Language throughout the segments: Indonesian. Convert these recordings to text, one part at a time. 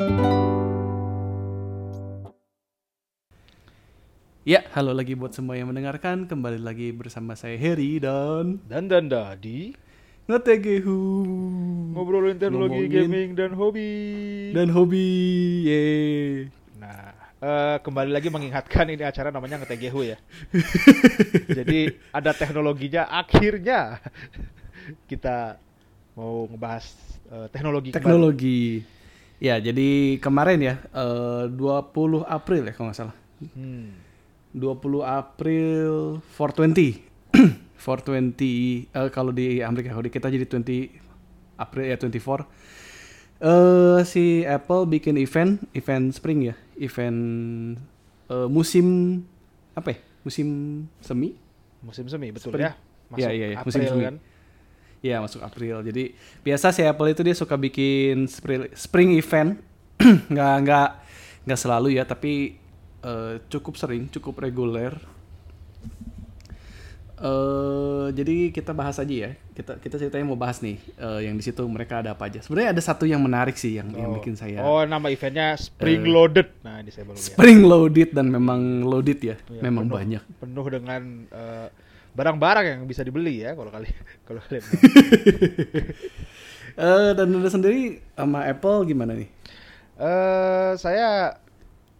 Ya, halo lagi buat semua yang mendengarkan. Kembali lagi bersama saya Heri dan Dan dan Dadi Ngetegehu ngobrolin teknologi Ngomongin- gaming dan hobi. dan hobi. Ye. Nah, eh, kembali lagi mengingatkan ini acara namanya ngetegehu ya. Jadi ada teknologinya akhirnya kita mau ngebahas eh, teknologi. kembali. Ya, jadi kemarin ya, eh, 20 April ya kalau nggak salah. Hmm. 20 April 420. 420 eh, kalau di Amerika kalau di kita jadi 20 April ya 24. Eh si Apple bikin event, event spring ya, event eh, musim apa ya? Musim semi? Musim semi betul Spring. ya. Masuk Iya, iya, iya, April musim semi. kan. Ya masuk April. Jadi biasa si Apple itu dia suka bikin spring, spring event, nggak nggak nggak selalu ya, tapi eh, cukup sering, cukup reguler. eh jadi kita bahas aja ya. Kita kita ceritanya mau bahas nih eh, yang di situ mereka ada apa aja. Sebenarnya ada satu yang menarik sih yang yang Oh. bikin saya Oh, nama eventnya Spring Eh, Loaded. Nah, ini saya baru lihat. spring loaded dan memang loaded ya, Iya, memang penuh- banyak. Penuh dengan eh, barang-barang yang bisa dibeli ya kalau kali kalau kalian. Eh dan anda sendiri sama Apple gimana nih? Eh, saya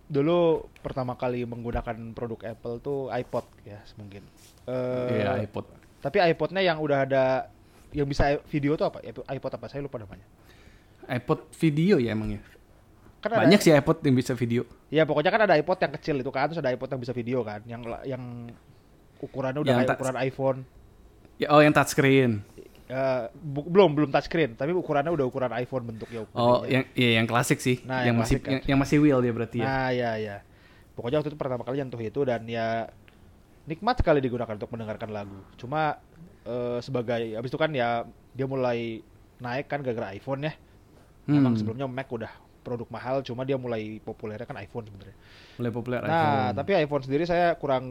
dulu pertama kali menggunakan produk Apple tuh iPod ya mungkin. Eh, Iya iPod. Tapi iPodnya yang udah ada yang bisa video tuh apa? iPod iPod apa? Saya lupa namanya. iPod video ya emang ya. Kan ada- Banyak sih iPod yang bisa video. Ya pokoknya kan ada iPod yang kecil itu kan, terus ada iPod yang bisa video kan, yang yang ukurannya udah Yang kayak ukuran iPhone. Ya, oh yang touchscreen. Eh, bu- belum belum touchscreen, tapi ukurannya udah ukuran iPhone bentuknya. Oh, yang iya yang klasik sih. Nah, yang, yang masih kan. yang, yang masih wheel dia berarti ya. Nah, ya ya. Pokoknya waktu itu pertama kali nyentuh itu dan ya nikmat sekali digunakan untuk mendengarkan lagu. Cuma eh, sebagai abis itu kan ya dia mulai naik kan gara-gara iPhone ya. Memang Hmm, sebelumnya Mac udah produk mahal, cuma dia mulai populernya kan iPhone sebenarnya. mulai populer Nah, iPhone. tapi iPhone sendiri saya kurang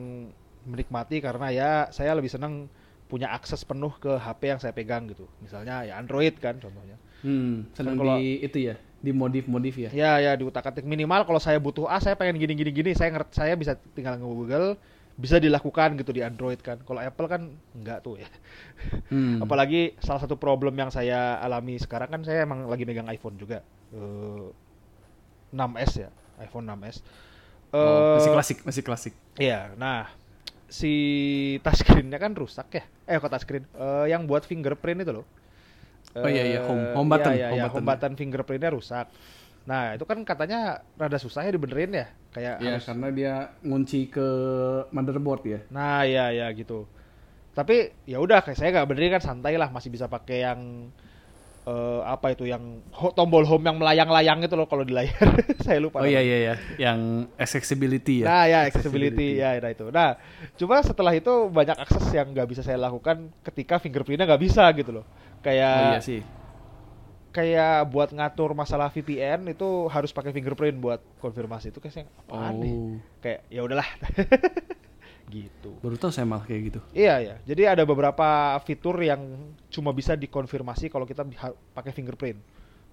menikmati karena ya saya lebih senang punya akses penuh ke HP yang saya pegang gitu. Misalnya ya Android kan contohnya. hmm, senang Kan kalau- di itu ya, di modif-modif ya. Ya ya diutak-atik minimal kalau saya butuh ah saya pengen gini gini gini saya ngerti saya bisa tinggal nge-google bisa dilakukan gitu di Android kan. Kalau Apple kan enggak tuh ya. Hmm. Apalagi salah satu problem yang saya alami sekarang kan saya emang lagi megang iPhone juga. Eh, 6S ya, iPhone 6S. Oh, masih Eh, klasik, masih klasik. Iya, nah si touchscreen-nya kan rusak ya. Eh kok touchscreen? Eh, yang buat fingerprint itu loh. Oh, iya, iya, home- Eh, home button, iya, iya, home iya, button. home button fingerprint-nya rusak. Nah, itu kan katanya rada susah ya dibenerin ya. Kayak Ya, harus karena dia ngunci ke motherboard ya. Nah, iya ya gitu. Tapi ya udah kayak saya nggak benerin kan santai lah, masih bisa pakai yang eh, apa itu yang ho- tombol home yang melayang-layang itu loh kalau di layar. saya lupa. Oh iya iya ya, yang accessibility ya. Nah ya accessibility, ya nah itu. Nah cuma setelah itu banyak akses yang nggak bisa saya lakukan ketika fingerprintnya nggak bisa gitu loh. Kayak Oh iya sih. kayak buat ngatur masalah VPN itu harus pakai fingerprint buat konfirmasi itu kayak apaan nih? Oh. Kayak ya udahlah. gitu. Baru tahu saya malah kayak gitu. Iya ya. Jadi ada beberapa fitur yang cuma bisa dikonfirmasi kalau kita pakai fingerprint.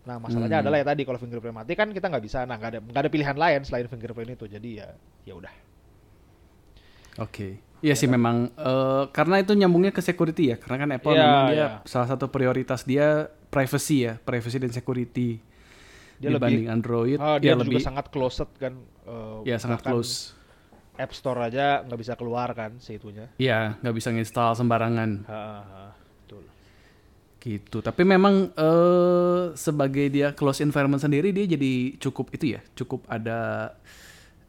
Nah masalahnya Hmm. adalah ya tadi kalau fingerprint mati kan kita nggak bisa. Nah nggak ada nggak ada pilihan lain selain fingerprint itu. Jadi ya ya udah. Oke. Iya sih memang eh, karena itu nyambungnya ke security ya. Karena kan Apple Iya, memang dia iya. salah satu prioritas dia privacy ya, privacy dan security. Dia dibanding lebih Android Ah, ya dia lebih juga sangat closed kan. eh, ya sangat close. App Store aja nggak bisa keluar kan situnya. Iya, nggak bisa nginstal sembarangan Ha, ha, betul. gitu. Tapi memang eh sebagai dia close environment sendiri dia jadi cukup itu ya, cukup ada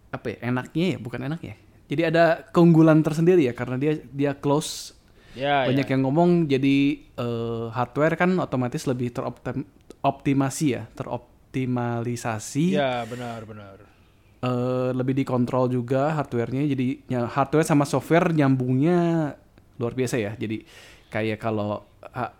apa ya, enaknya ya, bukan enak ya. Jadi ada keunggulan tersendiri ya karena dia dia close Ya, banyak ya. yang ngomong jadi eh, hardware kan otomatis lebih teroptimasi ya, teroptimalisasi. Ya benar benar. Eh, lebih dikontrol juga hardwarenya. Jadi ya, hardware sama software nyambungnya luar biasa ya. Jadi kayak kalau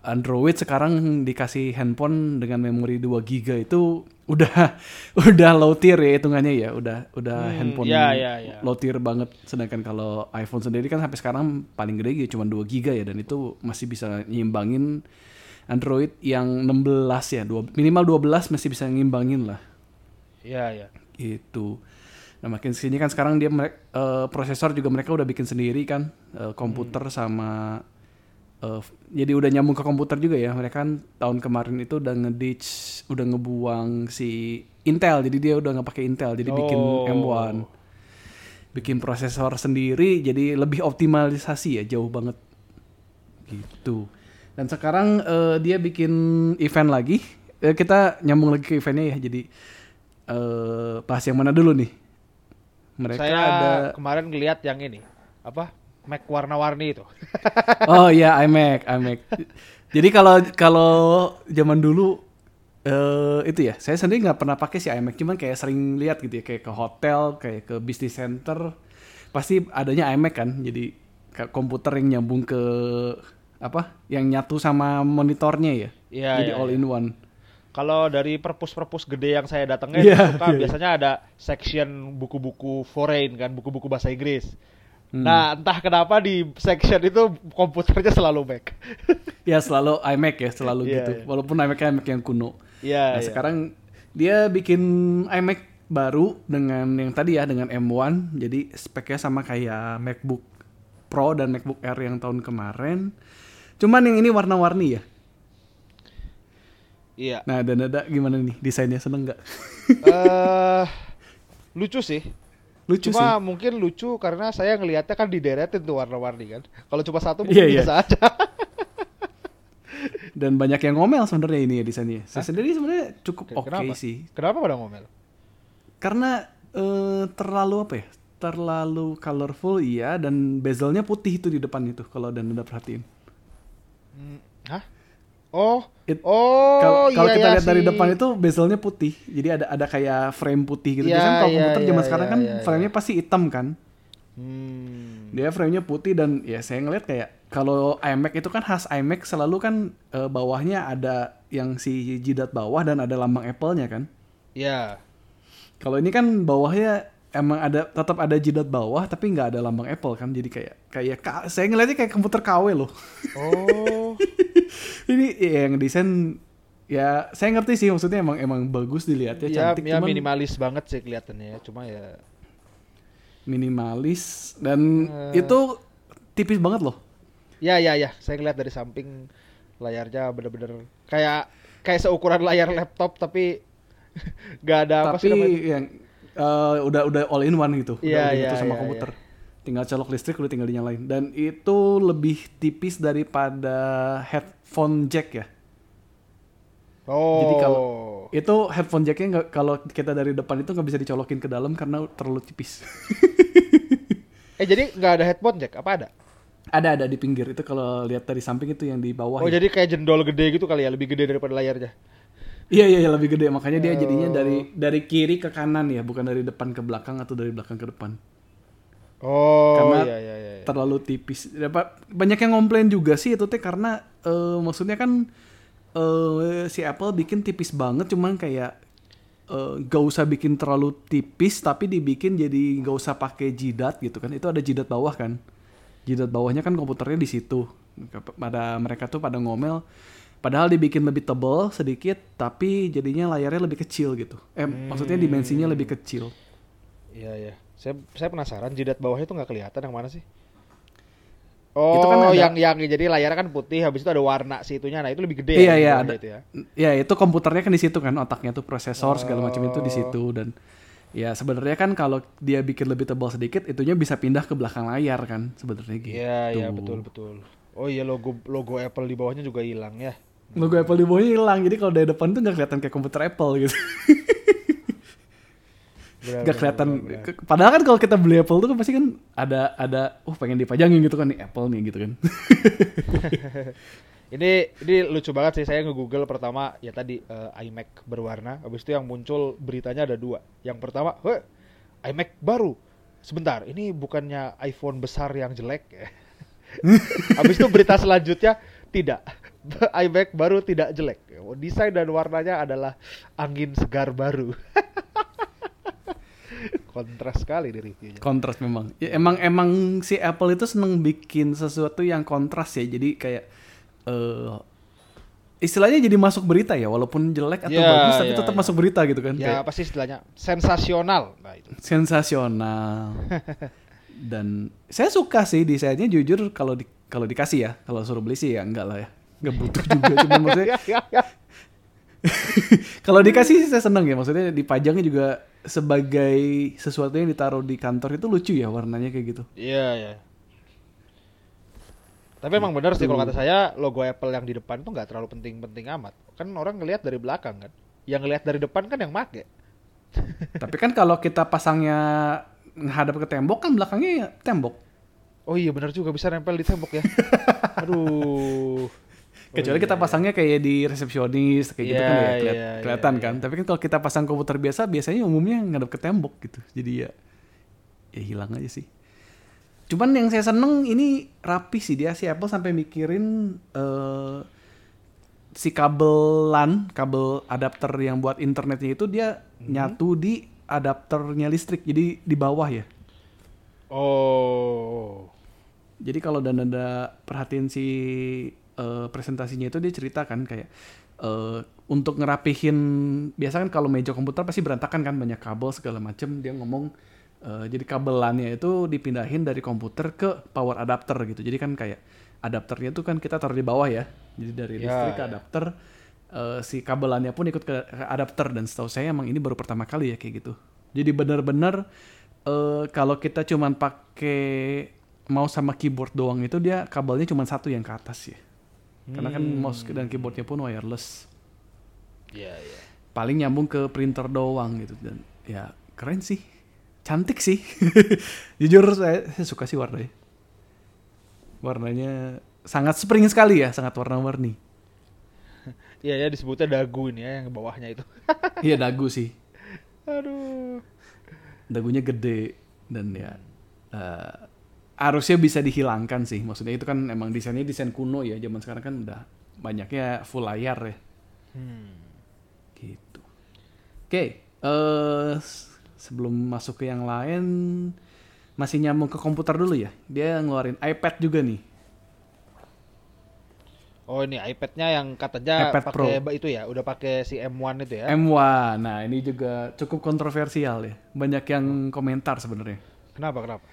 Android sekarang dikasih handphone dengan memori 2 giga itu udah udah low tier ya hitungannya ya. Udah udah Hmm, handphone ya, ya, ya. low tier banget. Sedangkan kalau iPhone sendiri kan sampai sekarang paling gede ya cuma 2 giga ya. Dan itu masih bisa nyimbangin Android yang 16 ya. Dua, minimal 12 masih bisa ngimbangin lah. Iya, iya. Gitu. Nah makin sini kan sekarang dia merek- eh, prosesor juga mereka udah bikin sendiri kan eh, komputer sama eh, jadi udah nyambung ke komputer juga ya. Mereka kan tahun kemarin itu udah ngeditch, udah ngebuang si Intel. Jadi dia udah nggak pakai Intel, jadi bikin Oh. M1. Bikin prosesor sendiri jadi lebih optimalisasi ya, jauh banget. Gitu. Dan sekarang eh, dia bikin event lagi. Eh, kita nyambung lagi ke eventnya ya. Jadi eh bahas yang mana dulu nih? Mereka Saya ada kemarin ngeliat yang ini. Apa? Mac warna-warni itu. Oh iya iMac, iMac. Jadi kalau kalau zaman dulu eh itu ya, saya sendiri nggak pernah pakai si iMac, cuman kayak sering lihat gitu ya, kayak ke hotel, kayak ke business center, pasti adanya iMac kan. Jadi komputer yang nyambung ke apa? Yang nyatu sama monitornya ya. Iya, Jadi iya, all in one. Kalau dari perpus-perpus gede yang saya datengin Iya, suka iya. biasanya ada section buku-buku foreign kan, buku-buku bahasa Inggris. Hmm. Nah, entah kenapa di section itu komputernya selalu Mac. Ya selalu iMac ya, selalu Iya, gitu. iya. Walaupun iMac iMac yang kuno. Iya, Nah iya. sekarang dia bikin iMac baru dengan yang tadi ya dengan M1 jadi speknya sama kayak MacBook Pro dan MacBook Air yang tahun kemarin. Cuman yang ini warna-warni ya. Iya. Nah dan ada gimana nih desainnya seneng nggak? Eh lucu sih. Lucu cuma sih. mungkin lucu karena saya ngelihatnya kan dideretin tuh warna-warni kan. Kalau cuma satu mungkin iya. biasa aja. Dan banyak yang ngomel sebenarnya ini ya desainnya. Saya sendiri sebenarnya cukup oke Kenapa? sih. Kenapa pada ngomel? Karena eh, terlalu apa ya? Terlalu colorful iya dan bezelnya putih itu di depan itu kalau dan udah perhatiin. Hmm, hah? Oh, It- oh, Kalau iya, kita iya lihat dari sih. depan itu bezelnya putih, jadi ada ada kayak frame putih gitu. Iya, Biasanya kalau iya, komputer iya, zaman sekarang iya, kan iya, iya. frame-nya pasti hitam kan. Hmm. Dia frame-nya putih dan ya saya ngeliat kayak kalau iMac itu kan khas iMac selalu kan eh, bawahnya ada yang si jidat bawah dan ada lambang Apple-nya kan. Ya. Kalau ini kan bawahnya emang ada tetap ada jidat bawah tapi nggak ada lambang Apple kan. Jadi kayak kayak ka- saya ngeliatnya kayak komputer KW loh. Oh. ini ya, yang desain ya saya ngerti sih maksudnya emang emang bagus dilihatnya ya, cantik ya cuman minimalis banget sih kelihatannya ya. Cuma ya minimalis dan Eh. itu tipis banget loh. Ya ya ya, saya ngeliat dari samping layarnya bener-bener kayak kayak seukuran layar laptop tapi nggak ada apa sih Tapi namanya? yang eh, udah udah all in one gitu, Iya, udah, udah iya, gitu sama iya, komputer. Tinggal colok listrik udah tinggal dinyalain dan itu lebih tipis daripada headphone jack ya. Oh. Jadi kalau itu headphone jacknya nggak kalau kita dari depan itu nggak bisa dicolokin ke dalam karena terlalu tipis. eh jadi nggak ada headphone jack apa ada? ada ada di pinggir itu kalau lihat dari samping itu yang di bawah. Oh ya. jadi kayak jendol gede gitu kali ya, lebih gede daripada layarnya. Iya iya iya, lebih gede makanya dia jadinya Oh. dari dari kiri ke kanan ya, bukan dari depan ke belakang atau dari belakang ke depan. Oh Karena iya iya iya. iya. Terlalu tipis. Dapat banyak yang komplain juga sih itu teh karena eh, maksudnya kan eh, si Apple bikin tipis banget cuman kayak eh, gak usah bikin terlalu tipis tapi dibikin jadi gak usah pakai jidat gitu kan. Itu ada jidat bawah kan. Jidat bawahnya kan komputernya di situ. Pada mereka tuh pada ngomel Padahal dibikin lebih tebal sedikit, tapi jadinya layarnya lebih kecil gitu. Eh, maksudnya dimensinya lebih kecil. Iya iya. Saya saya penasaran jidat bawahnya tuh nggak kelihatan yang mana sih? Oh, Itu kan ada- yang yang jadi layarnya kan putih, habis itu ada warna si itunya. Nah, itu lebih gede Iya ya, iya ada. itu ya. Ya itu komputernya kan di situ kan otaknya tuh prosesor segala macam itu di Oh. situ dan ya sebenarnya kan kalau dia bikin lebih tebal sedikit itunya bisa pindah ke belakang layar kan sebenarnya gitu. Iya iya betul betul. Oh iya logo logo Apple di bawahnya juga hilang ya. Logo Apple di bawahnya hilang jadi kalau dari depan tuh nggak kelihatan kayak komputer Apple gitu. Benar, Gak benar, kelihatan. Padahal kan kalau kita beli Apple tuh kan pasti kan ada ada oh pengen dipajangin gitu kan nih Apple nih gitu kan. Ini ini lucu banget sih saya nge-google pertama ya tadi eh, iMac berwarna, habis itu yang muncul beritanya ada dua. Yang pertama, "Heh, iMac baru." Sebentar, ini bukannya iPhone besar yang jelek ya. habis itu berita selanjutnya tidak. iMac baru tidak jelek. Desain dan warnanya adalah angin segar baru. Kontras sekali di reviewnya. kontras memang. Ya, emang emang si Apple itu seneng bikin sesuatu yang kontras ya. Jadi kayak eh istilahnya jadi masuk berita ya walaupun jelek atau Ya, bagus tapi ya, tetap ya. masuk berita gitu kan Ya Kayak pasti istilahnya sensasional. Nah itu. sensasional dan saya suka sih desainnya jujur kalau di kalau dikasih ya kalau suruh beli sih ya enggak lah ya nggak butuh juga cuman maksudnya kalau dikasih sih saya seneng ya maksudnya dipajangnya juga sebagai sesuatu yang ditaruh di kantor itu lucu ya warnanya kayak gitu Iya ya. Tapi emang benar sih kalau kata saya logo Apple yang di depan tuh nggak terlalu penting-penting amat. Kan orang ngelihat dari belakang kan. Yang ngelihat dari depan kan yang make. tapi kan kalau kita pasangnya menghadap ke tembok kan belakangnya ya tembok Oh iya benar juga bisa nempel di tembok ya. Aduh. Kecuali Oh, kita iya, pasangnya kayak di resepsionis kayak gitu Iya, kan ya keliat- iya, kelihatan iya, kan. Tapi kan kalau kita pasang komputer biasa biasanya umumnya ngadep ke tembok gitu. Jadi ya ya hilang aja sih. Cuman yang saya seneng ini rapi sih. Dia si Apple sampai mikirin eh, si kabel LAN kabel adapter yang buat internetnya itu dia Mhm. nyatu di adapternya listrik. Jadi di bawah ya. Oh. Jadi kalau dan ada perhatiin si eh, presentasinya itu dia ceritakan kayak eh, untuk ngerapihin biasa kan kalau meja komputer pasti berantakan kan banyak kabel segala macem dia ngomong eh, jadi kabelannya itu dipindahin dari komputer ke power adapter gitu. Jadi kan kayak adapternya tuh kan kita taruh di bawah ya. Jadi dari Ya, listrik ke ya. adapter eh, si kabelannya pun ikut ke, ke adapter dan setahu saya emang ini baru pertama kali ya kayak gitu. Jadi benar-benar eh, kalau kita cuman pakai mouse sama keyboard doang itu dia kabelnya cuma satu yang ke atas ya. Karena kan Hmm. mouse dan keyboardnya pun wireless. Iya iya. Paling nyambung ke printer doang gitu dan ya keren sih. Cantik sih. Jujur saya, saya suka sih warnanya. Warnanya sangat spring sekali ya, sangat warna-warni. Iya ya disebutnya dagu ini ya yang bawahnya itu. Iya dagu sih. Aduh. Dagunya gede dan ya eh, harusnya bisa dihilangkan sih. Maksudnya itu kan emang desainnya desain kuno ya. Zaman sekarang kan udah banyaknya full layar ya. Hmm. Gitu. Oke, eh s- sebelum masuk ke yang lain masih nyambung ke komputer dulu ya. Dia ngeluarin iPad juga nih. Oh ini iPad-nya yang katanya iPad pakai itu ya, udah pakai si M1 itu ya. M1. Nah, ini juga cukup kontroversial ya. Banyak yang komentar sebenarnya. Kenapa kenapa?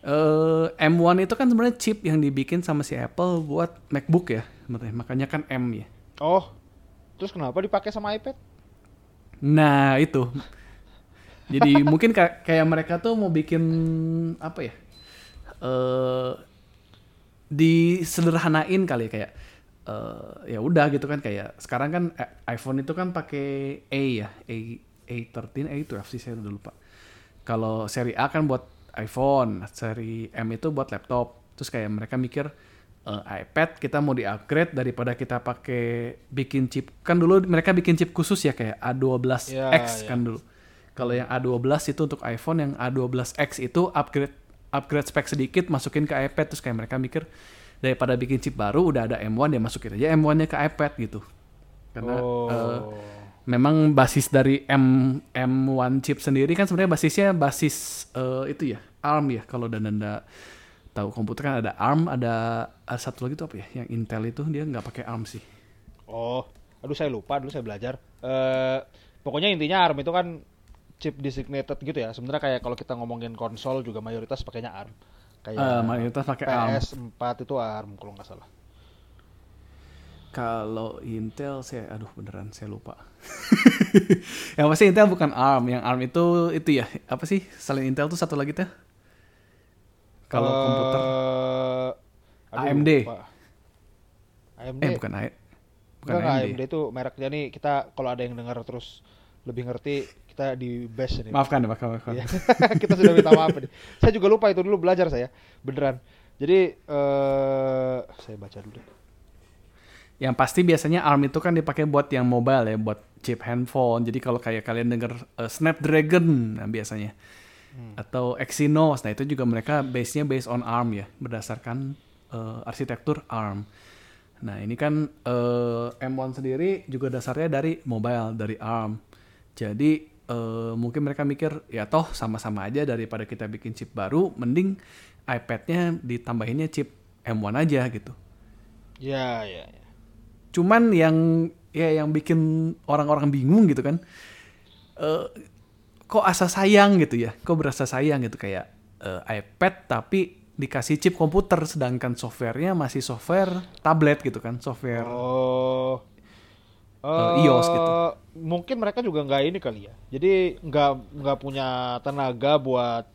Eh M1 itu kan sebenarnya chip yang dibikin sama si Apple buat MacBook ya, sebenarnya. Makanya kan M ya. Oh. Terus kenapa dipakai sama iPad? Nah, itu. Jadi mungkin kayak mereka tuh mau bikin apa ya? Eh disederhanain kali ya kayak eh ya udah gitu kan kayak sekarang kan iPhone itu kan pakai A ya, A A13, A12 sih saya udah lupa. Kalau seri A kan buat iPhone, seri M itu buat laptop. Terus kayak mereka mikir eh, iPad kita mau di-upgrade daripada kita pakai bikin chip. Kan dulu mereka bikin chip khusus ya kayak A12X Ya, ya. kan dulu. Kalau yang A12 itu untuk iPhone, yang A12X itu upgrade upgrade spek sedikit masukin ke iPad terus kayak mereka mikir daripada bikin chip baru udah ada M1 ya masukin aja M1-nya ke iPad gitu. Karena oh. eh, memang basis dari M M1 chip sendiri kan sebenarnya basisnya basis eh, itu ya ARM ya kalau dan anda tahu komputer kan ada ARM ada, ada satu lagi tuh apa ya yang Intel itu dia nggak pakai ARM sih Oh, aduh saya lupa dulu saya belajar. Eh pokoknya intinya ARM itu kan chip designated gitu ya. Sebenarnya kayak kalau kita ngomongin konsol juga mayoritas pakainya ARM. Kayak Eh, mayoritas pakai ARM PS4 itu ARM kalau nggak salah. Kalau Intel saya aduh beneran saya lupa yang pasti Intel bukan ARM yang ARM itu itu ya apa sih selain Intel tuh satu lagi tuh kalau Eh, komputer aduh, AMD. lupa. AMD. eh bukan A- bukan Enggak, AMD, AMD itu mereknya nih kita kalau ada yang dengar terus lebih ngerti kita di bash ini. maafkan maafkan maafkan Iya. kita sudah minta maaf nih. Saya juga lupa itu dulu belajar saya. Beneran. Jadi eh saya baca dulu. deh. Yang pasti biasanya ARM itu kan dipakai buat yang mobile ya, buat chip handphone. Jadi kalau kayak kalian denger uh, Snapdragon nah, biasanya atau Exynos, nah itu juga mereka base-nya based on ARM ya, berdasarkan uh, arsitektur ARM. Nah ini kan uh, M1 sendiri juga dasarnya dari mobile, dari ARM. Jadi uh, mungkin mereka mikir ya toh sama-sama aja daripada kita bikin chip baru, mending iPad-nya ditambahinnya chip M1 aja gitu. Ya, ya, ya. Cuman yang ya yang bikin orang-orang bingung gitu kan. eh, kok asa sayang gitu ya? Kok berasa sayang gitu kayak eh, iPad tapi dikasih chip komputer sedangkan softwarenya masih software tablet gitu kan, software Oh. Eh, iOS gitu. Mungkin mereka juga nggak ini kali ya. Jadi nggak nggak punya tenaga buat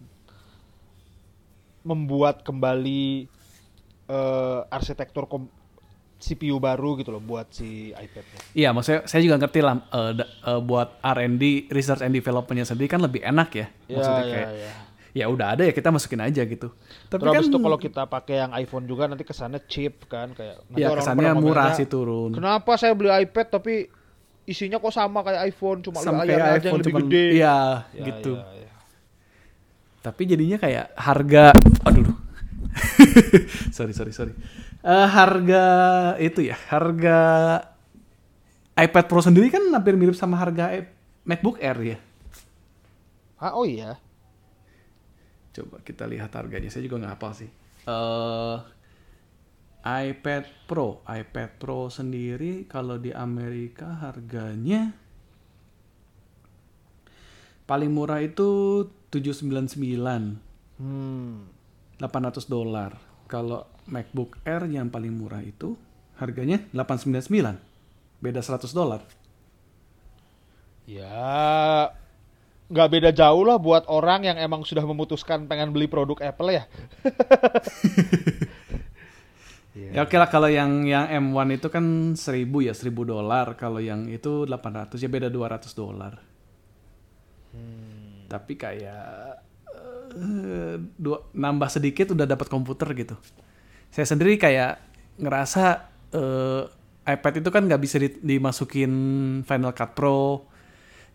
membuat kembali eh, arsitektur kom- CPU baru gitu loh buat si iPad-nya. Iya, maksudnya saya juga ngerti lah da- eh, buat R&D, research and development-nya sendiri kan lebih enak ya. Maksudnya Ya, kayak ya, ya. ya udah ada ya kita masukin aja gitu. Tapi Terus kan itu kalau kita pakai yang iPhone juga nanti kesannya cheap kan kayak ya orang kesannya pada murah sih turun. Kenapa saya beli iPad tapi isinya kok sama kayak iPhone cuma Sama layarnya aja yang lebih cuman gede. iya Ya, gitu. ya, ya. Tapi jadinya kayak harga aduh. sorry sorry sorry. Eh, harga itu ya, harga iPad Pro sendiri kan hampir mirip sama harga MacBook Air ya. Ah, oh iya. Coba kita lihat harganya. Saya juga nggak hafal sih. eh iPad Pro, iPad Pro sendiri kalau di Amerika harganya paling murah itu 799, Hmm. 800 dolar. Kalau MacBook Air yang paling murah itu harganya 899. Beda 100 dolar. Ya nggak beda jauh lah buat orang yang emang sudah memutuskan pengen beli produk Apple ya. Ya oke lah kalau yang yang M1 itu kan 1000 ya, 1000 dolar. Kalau yang itu 800 ya beda 200 dolar. Tapi kayak eh, dua, nambah sedikit udah dapat komputer gitu. Saya sendiri kayak ngerasa eh, iPad itu kan nggak bisa di- dimasukin Final Cut Pro,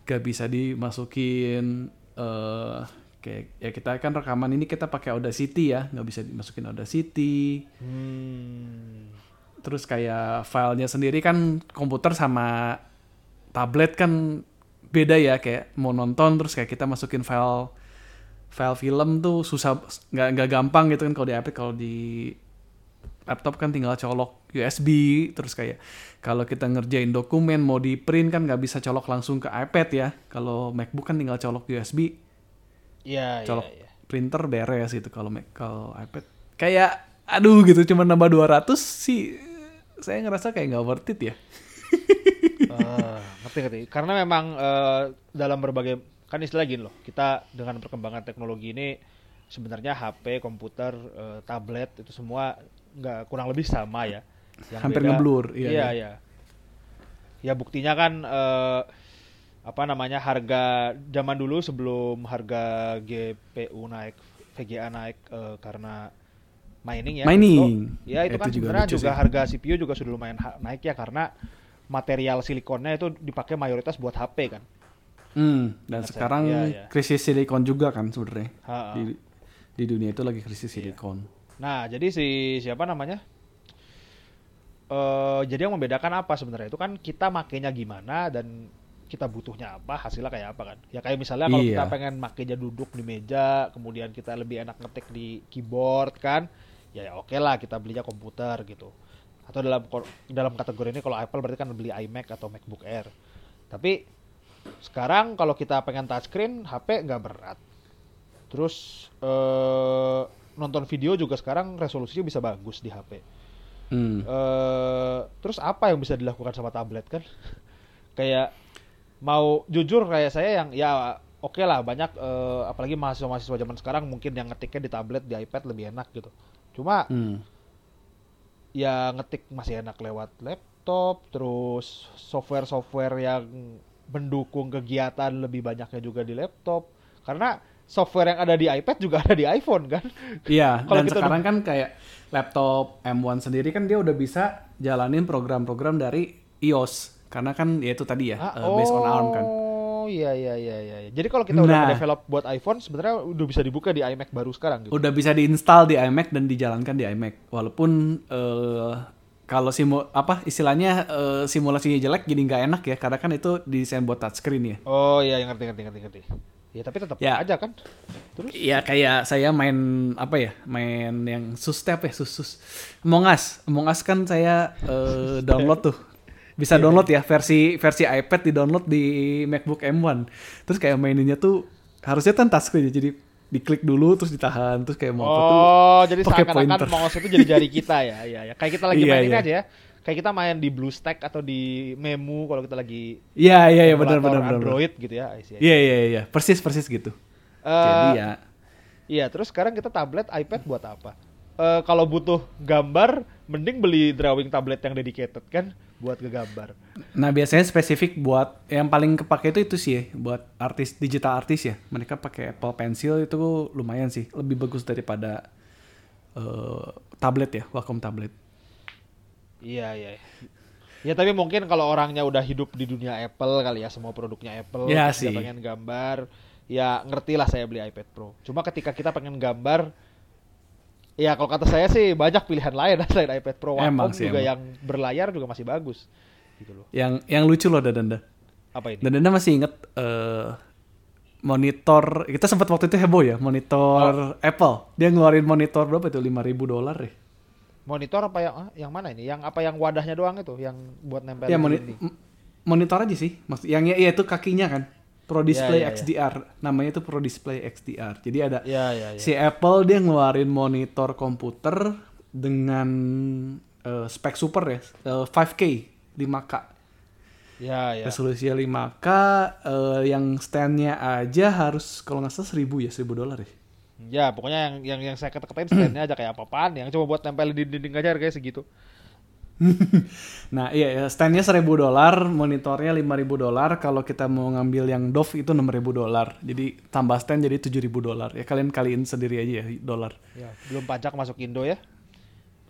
nggak bisa dimasukin eh kayak ya kita kan rekaman ini kita pakai Audacity ya, nggak bisa dimasukin Audacity. Hmm. Terus kayak filenya sendiri kan komputer sama tablet kan beda ya kayak mau nonton terus kayak kita masukin file file film tuh susah nggak nggak gampang gitu kan kalau di iPad kalau di laptop kan tinggal colok USB terus kayak kalau kita ngerjain dokumen mau di print kan nggak bisa colok langsung ke iPad ya kalau MacBook kan tinggal colok USB Iya, iya, colok iya. printer beres gitu kalau Mac kalau iPad kayak aduh gitu cuma nambah 200 sih saya ngerasa kayak nggak worth it ya Ah, ngerti ngerti. Karena memang eh, dalam berbagai kan istilah gini loh. Kita dengan perkembangan teknologi ini sebenarnya HP, komputer, eh, tablet itu semua nggak kurang lebih sama ya. Yang Hampir beda- ngeblur, iya, Iya, iya. Ya buktinya kan eh, apa namanya harga zaman dulu sebelum harga GPU naik, VGA naik eh, karena mining ya. Mining. Itu- ya itu, Itu kan juga sebenarnya juga sih. harga CPU juga sudah lumayan naik ya karena material silikonnya itu dipakai mayoritas buat HP kan. hmm, dan sekarang Iya, iya. krisis silikon juga kan sebenarnya di di dunia itu lagi krisis Iya. silikon Nah, jadi si siapa namanya? eh jadi yang membedakan apa sebenarnya itu kan kita makainya gimana dan kita butuhnya apa, hasilnya kayak apa kan? Ya kayak misalnya kalau Iya. kita pengen makainya duduk di meja, kemudian kita lebih enak ngetik di keyboard kan? Ya, ya oke lah kita belinya komputer gitu. Atau dalam dalam kategori ini kalau Apple berarti kan beli iMac atau MacBook Air. Tapi sekarang kalau kita pengen touchscreen, HP nggak berat. Terus eh, nonton video juga sekarang resolusinya bisa bagus di HP. hmm. Eh, terus apa yang bisa dilakukan sama tablet kan? kayak mau jujur kayak saya yang ya oke lah banyak eh, apalagi mahasiswa-mahasiswa zaman sekarang mungkin yang ngetiknya di tablet di iPad lebih enak gitu. Cuma Hmm. ya ngetik masih enak lewat laptop, terus software-software yang mendukung kegiatan lebih banyaknya juga di laptop. Karena software yang ada di iPad juga ada di iPhone kan. Iya, Kalau dan kita sekarang kan kayak laptop M1 sendiri kan dia udah bisa jalanin program-program dari iOS karena kan ya itu tadi ya Ah, eh, based on ARM kan. Oh iya iya iya iya. Jadi kalau kita udah Nah. develop buat iPhone sebenarnya udah bisa dibuka di iMac baru sekarang gitu. Udah bisa diinstal di iMac dan dijalankan di iMac. Walaupun eh, kalau simu apa istilahnya eh, simulasinya jelek jadi nggak enak ya karena kan itu desain buat touchscreen ya. Oh iya ngerti ngerti ngerti ngerti. Ya tapi tetap Ya. aja kan. Terus Iya kayak saya main apa ya main yang sus step ya sus sus Among Us Among Us kan saya eh, download tuh bisa download ya versi versi iPad di download di MacBook M1 terus kayak maininnya tuh harusnya kan touchscreen ya jadi diklik dulu terus ditahan terus kayak mau apa tuh Oh, jadi seakan-akan mouse itu jadi jari kita ya. Iya, ya. Kayak kita lagi Iya, main ini iya. aja ya. Kayak kita main di BlueStack atau di Memu kalau kita lagi iya iya iya benar benar benar Android gitu ya. I see, I see. iya iya iya persis persis gitu Eh, jadi ya Iya, terus sekarang kita tablet, iPad buat apa? Eh, kalau butuh gambar, mending beli drawing tablet yang dedicated kan buat ngegambar. Nah biasanya spesifik buat yang paling kepake itu itu sih ya, buat artis digital artis ya. Mereka pakai Apple Pencil itu lumayan sih, lebih bagus daripada eh, tablet ya, Wacom tablet. Iya, iya. Ya tapi mungkin kalau orangnya udah hidup di dunia Apple kali ya, semua produknya Apple, Ya sih. pengen gambar, ya ngerti lah saya beli iPad Pro. Cuma ketika kita pengen gambar, ya kalau kata saya sih banyak pilihan lain selain iPad Pro. Wacom Emang sih, juga emang. yang berlayar juga masih bagus. Gitu loh. Yang yang lucu loh Dadanda. Apa ini? Dadanda masih inget eh, monitor kita sempat waktu itu heboh ya, monitor Apple. Dia ngeluarin monitor berapa itu? 5000 dolar ya. Monitor apa yang ah, yang mana ini? Yang apa yang wadahnya doang itu, yang buat nempel Ya moni- m- monitor aja sih. Maksud yang ya, ya itu kakinya kan. Pro Display ya, ya. XDR. Namanya itu Pro Display XDR. Jadi ada Ya, ya, ya. si Apple dia ngeluarin monitor komputer dengan eh, spek super ya, eh, 5K 5K. Ya, ya. Resolusinya 5K eh, yang standnya aja harus kalau nggak salah 1000 ya, 1000 dolar ya. Ya, pokoknya yang yang yang saya kata-katain standnya aja kayak apa-apaan, yang cuma buat nempel di dinding aja harganya segitu. Nah, iya ya, standnya 1000 dolar, monitornya 5000 dolar. Kalau kita mau ngambil yang Dove itu 6000 dolar. Jadi tambah stand jadi 7000 dolar. Ya kalian kaliin sendiri aja ya dolar. Ya, belum pajak masuk Indo ya.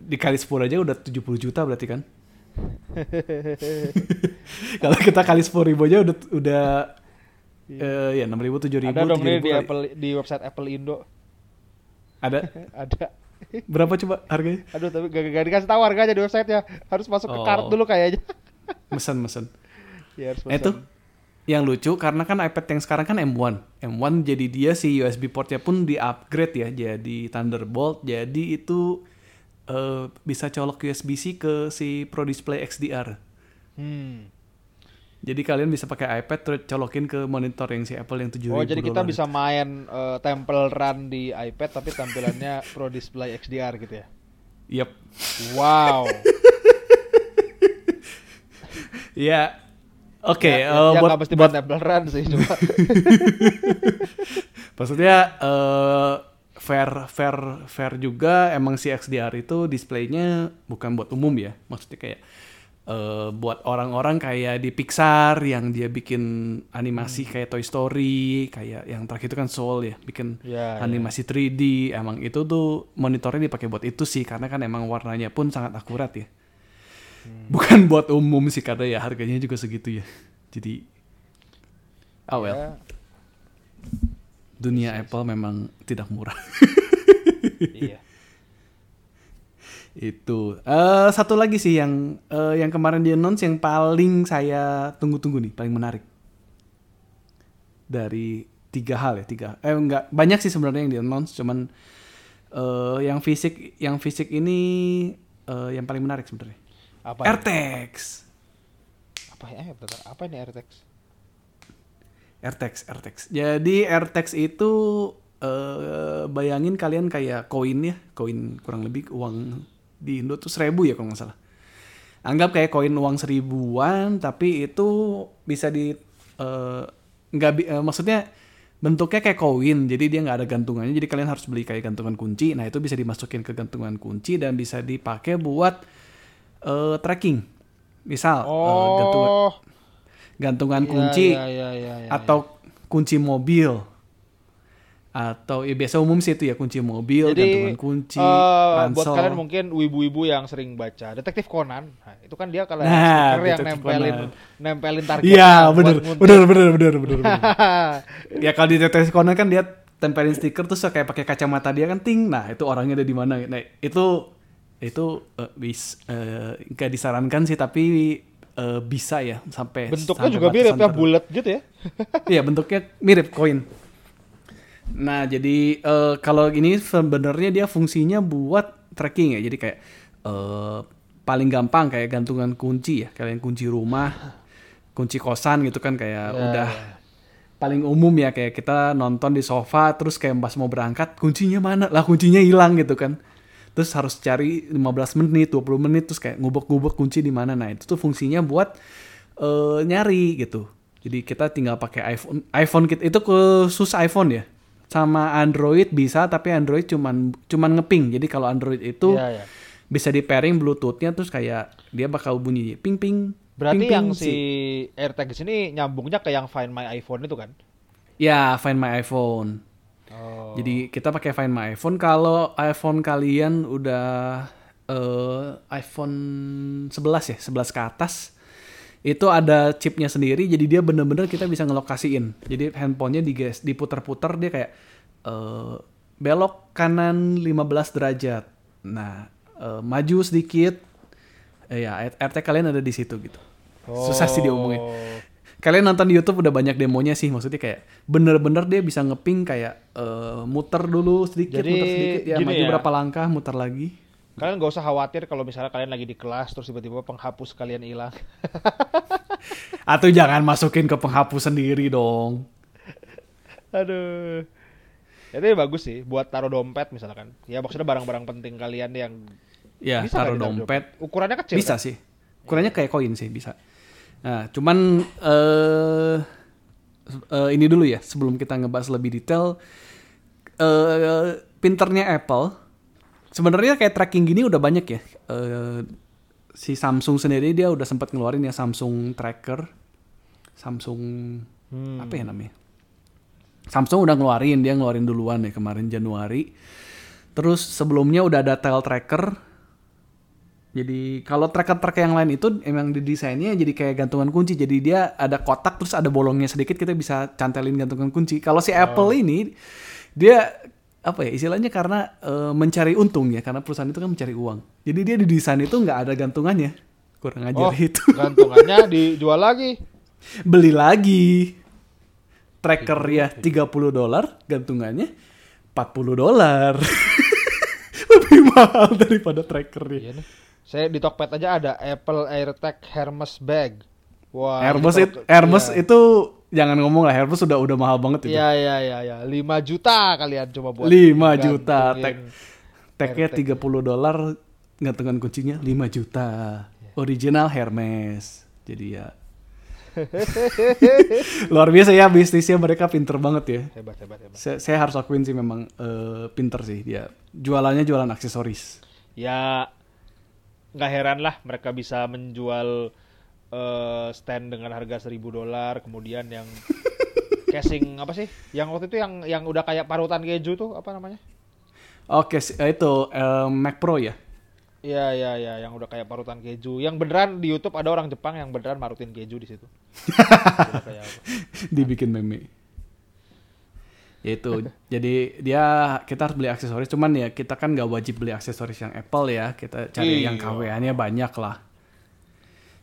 Dikali 10 aja udah 70 juta berarti kan? Kalau kita kali 10 ribu aja udah udah eh, ya 6 ribu, 7 ribu, Ada dong nih 7.000 di kali. Apple di website Apple Indo. Ada Ada. berapa coba harganya? Aduh, tapi gak, gak dikasih tahu harganya di websitenya. Harus masuk ke Oh. card dulu kayaknya. Mesen-mesen. ya, harus Nah itu yang lucu karena kan iPad yang sekarang kan M1. M1 jadi dia si USB portnya pun di upgrade ya jadi Thunderbolt. Jadi itu eh, bisa colok USB-C ke si Pro Display XDR. Hmm. Jadi kalian bisa pakai iPad terus colokin ke monitor yang si Apple yang 7000 Oh, jadi kita bisa main eh, Temple Run di iPad tapi tampilannya Pro Display XDR gitu ya. Yep. Wow. Ya. Oke, ya, eh, ya, buat nggak mesti buat buat Temple Run sih cuma. maksudnya eh fair fair fair juga emang si XDR itu displaynya bukan buat umum ya. Maksudnya kayak eh buat orang-orang kayak di Pixar yang dia bikin animasi Hmm. kayak Toy Story, kayak yang terakhir itu kan Soul ya, bikin Ya, ya. animasi 3D. Emang itu tuh monitornya dipakai buat itu sih karena kan emang warnanya pun sangat akurat ya. Hmm. Bukan buat umum sih karena ya harganya juga segitu ya. Jadi oh well, Ya, dunia Apple memang tidak murah. iya. itu eh satu lagi sih yang eh, yang kemarin di announce yang paling saya tunggu-tunggu nih, paling menarik. Dari tiga hal ya, tiga. Eh enggak, banyak sih sebenarnya yang di announce, cuman eh yang fisik yang fisik ini eh, yang paling menarik sebenarnya. Apa? ini? AirTags. Apa ya? Bentar, Apa ini AirTags? AirTags, AirTags. Jadi AirTags itu eh bayangin kalian kayak koin ya, koin kurang lebih uang di Indo tuh seribu ya kalau nggak salah. Anggap kayak koin uang seribuan, tapi itu bisa di eh, nggak bi- eh, maksudnya bentuknya kayak koin, jadi dia nggak ada gantungannya. Jadi kalian harus beli kayak gantungan kunci. Nah itu bisa dimasukin ke gantungan kunci dan bisa dipakai buat eh, tracking. Misal eh, gantungan Oh. gantungan Iya, kunci iya, iya, iya, iya, atau kunci mobil atau ya biasa umum sih itu ya kunci mobil, Jadi gantungan kunci, buat ransel. kalian mungkin wibu-wibu yang sering baca Detektif Conan, nah, itu kan dia kalau Nah, stiker yang nempelin Conan. nempelin target. Iya, bener, bener, bener, bener. bener. ya kalau di Detektif Conan kan dia tempelin stiker terus kayak pakai kacamata dia kan ting, nah itu orangnya ada di mana. Nah itu itu eh, bis nggak disarankan sih tapi eh, bisa ya sampai Bentuknya sampai juga mirip ya, bulat gitu ya. Iya bentuknya mirip koin. Nah jadi eh, kalau ini sebenarnya dia fungsinya buat tracking ya. Jadi kayak eh, paling gampang kayak gantungan kunci ya, kalian kunci rumah, kunci kosan gitu kan kayak Ya, udah ya. paling umum ya. Kayak kita nonton di sofa terus kayak pas mau berangkat kuncinya mana? Lah kuncinya hilang gitu kan. Terus harus cari 15 menit 20 menit terus kayak ngubek-ngubek kunci di mana. Nah itu tuh fungsinya buat eh, nyari gitu. Jadi kita tinggal pakai iPhone iPhone kita itu khusus iPhone ya sama Android bisa tapi Android cuman cuman ngeping jadi kalau Android itu Iya, iya. bisa di pairing Bluetoothnya terus kayak dia bakal bunyi ping ping Berarti ping, yang ping, si AirTag di sini nyambungnya ke yang Find My iPhone itu kan? ya Find My iPhone Oh. Jadi kita pakai Find My iPhone. Kalau iPhone kalian udah eh, iPhone 11 ya, 11 ke atas, itu ada chipnya sendiri. Jadi dia bener-bener kita bisa ngelokasiin. Jadi handphonenya diges, diputer-puter dia kayak eh, belok kanan 15 derajat. Nah eh, maju sedikit, eh, ya RT kalian ada di situ gitu. Susah sih diomongin. Oh. Kalian nonton di YouTube udah banyak demonya sih, maksudnya kayak bener-bener dia bisa ngeping kayak eh, muter dulu sedikit, Jadi, muter sedikit, ya maju ya. berapa langkah, muter lagi. Kalian gak usah khawatir kalau misalnya kalian lagi di kelas terus tiba-tiba penghapus kalian hilang. Atau jangan masukin ke penghapus sendiri dong. Aduh. Itu bagus sih buat taruh dompet misalkan. Ya maksudnya barang-barang penting kalian yang Ya, bisa taruh ditaruh dompet. Ukurannya kecil. Bisa kan? sih. Ukurannya kayak koin sih, bisa. Nah, cuman eh eh, ini dulu ya, sebelum kita ngebahas lebih detail eh pinternya Apple sebenarnya kayak tracking gini udah banyak ya. Eh, si Samsung sendiri dia udah sempat ngeluarin ya Samsung Tracker. Samsung Hmm. apa ya namanya? Samsung udah ngeluarin, dia ngeluarin duluan ya kemarin Januari. Terus sebelumnya udah ada Tel Tracker. Jadi kalau tracker-tracker yang lain itu emang didesainnya jadi kayak gantungan kunci. Jadi dia ada kotak terus ada bolongnya sedikit kita bisa cantelin gantungan kunci. Kalau si Apple ini dia apa ya istilahnya karena eh, mencari untung ya karena perusahaan itu kan mencari uang. Jadi dia didesain itu nggak ada gantungannya. Kurang ajar Oh, itu. gantungannya dijual lagi. Beli lagi. Tracker ya 30 dolar, gantungannya 40 dolar. Lebih mahal daripada trackernya. Iya nih. Saya di Tokped aja ada Apple AirTag Hermes bag. Wah. Hermes ini itu, Hermes iya. itu jangan ngomong lah Hermes sudah udah mahal banget itu. Iya iya iya ya. 5 juta kalian coba buat 5 juta tag tagnya 30 dolar gantungan kuncinya 5 juta. Iya. Original Hermes. Jadi ya luar biasa ya bisnisnya mereka pinter banget ya. Hebat hebat hebat. Saya, saya harus akuin sih memang eh, pinter sih dia. Jualannya jualan aksesoris. Ya nggak heran lah mereka bisa menjual eh, stand dengan harga 1000 dolar kemudian yang casing apa sih? Yang waktu itu yang yang udah kayak parutan keju tuh apa namanya? Oke, si- eh, itu eh, Mac Pro ya. Iya iya iya yang udah kayak parutan keju. Yang beneran di YouTube ada orang Jepang yang beneran marutin keju di situ. Dibikin meme. Ya itu. jadi dia kita harus beli aksesoris. Cuman ya kita kan nggak wajib beli aksesoris yang Apple ya. Kita cari yang Iya. KWA-nya banyak lah.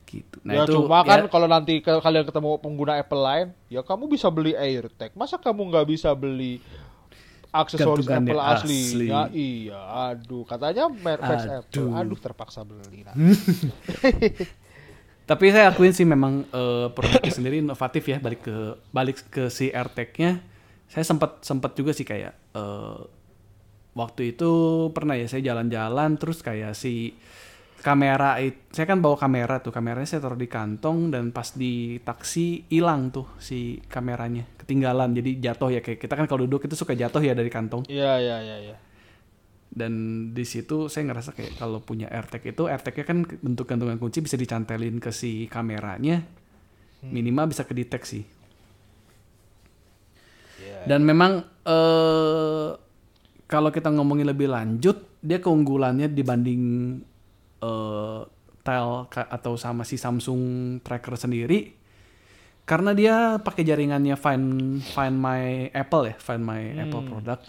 Gitu. Nah ya itu cuma kan ya, kalau nanti kalian ketemu pengguna Apple lain, ya kamu bisa beli AirTag. Masa kamu nggak bisa beli aksesoris Apple asli? asli. Ya iya, aduh katanya mer- fans Apple, Aduh. terpaksa beli. Nah. tapi saya akuin sih memang eh, produknya sendiri inovatif ya. Balik ke balik ke si AirTag-nya. Saya sempat sempat juga sih kayak eh, waktu itu pernah ya saya jalan-jalan terus kayak si kamera it- saya kan bawa kamera tuh kameranya saya taruh di kantong dan pas di taksi hilang tuh si kameranya ketinggalan jadi jatuh ya kayak kita kan kalau duduk itu suka jatuh ya dari kantong Iya iya iya iya. dan di situ saya ngerasa kayak kalau punya AirTag itu AirTag-nya kan bentuk gantungan kunci bisa dicantelin ke si kameranya minimal bisa kedeteksi Iya. dan memang eh kalau kita ngomongin lebih lanjut dia keunggulannya dibanding eh Tel atau sama si Samsung Tracker sendiri karena dia pakai jaringannya Find Find My Apple ya Find My Apple product.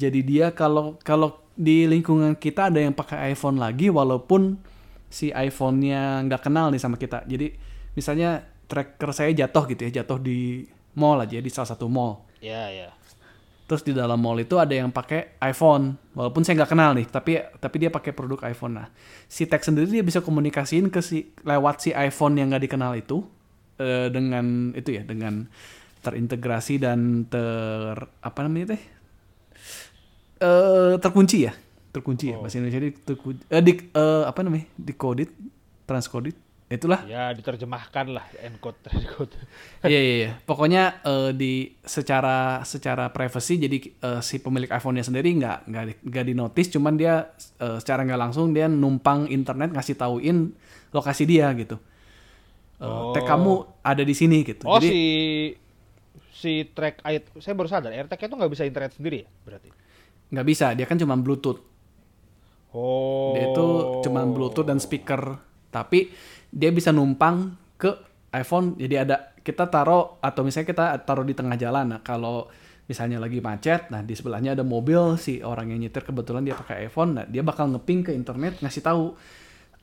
Jadi dia kalau kalau di lingkungan kita ada yang pakai iPhone lagi walaupun si iPhone-nya nggak kenal nih sama kita. Jadi misalnya tracker saya jatuh gitu ya jatuh di mall aja di salah satu mall. Iya iya. Terus di dalam mall itu ada yang pakai iPhone, walaupun saya nggak kenal nih, tapi tapi dia pakai produk iPhone. Nah, si tag sendiri dia bisa komunikasiin ke si lewat si iPhone yang nggak dikenal itu eh, dengan itu ya, dengan terintegrasi dan ter apa namanya teh? Eh terkunci ya, terkunci ya Oh. bahasa Indonesia di terkunci, eh, di eh, apa namanya, decoded, transcoded, itulah Ya diterjemahkan lah encode encode. Iya iya iya. Pokoknya eh, di secara secara privacy jadi eh, si pemilik iPhone-nya sendiri nggak nggak di- nggak di notice, cuman dia eh, secara nggak langsung dia numpang internet ngasih tauin lokasi dia gitu. Eh, Oh. Tag kamu ada di sini gitu. Oh jadi si si track saya baru sadar AirTag itu nggak bisa internet sendiri ya berarti. nggak bisa, dia kan cuma Bluetooth. Oh. Dia itu cuma Bluetooth dan speaker, tapi dia bisa numpang ke iPhone. Jadi ada kita taruh atau misalnya kita taruh di tengah jalan. Nah, kalau misalnya lagi macet, nah di sebelahnya ada mobil si orang yang nyetir kebetulan dia pakai iPhone, nah dia bakal ngeping ke internet ngasih tahu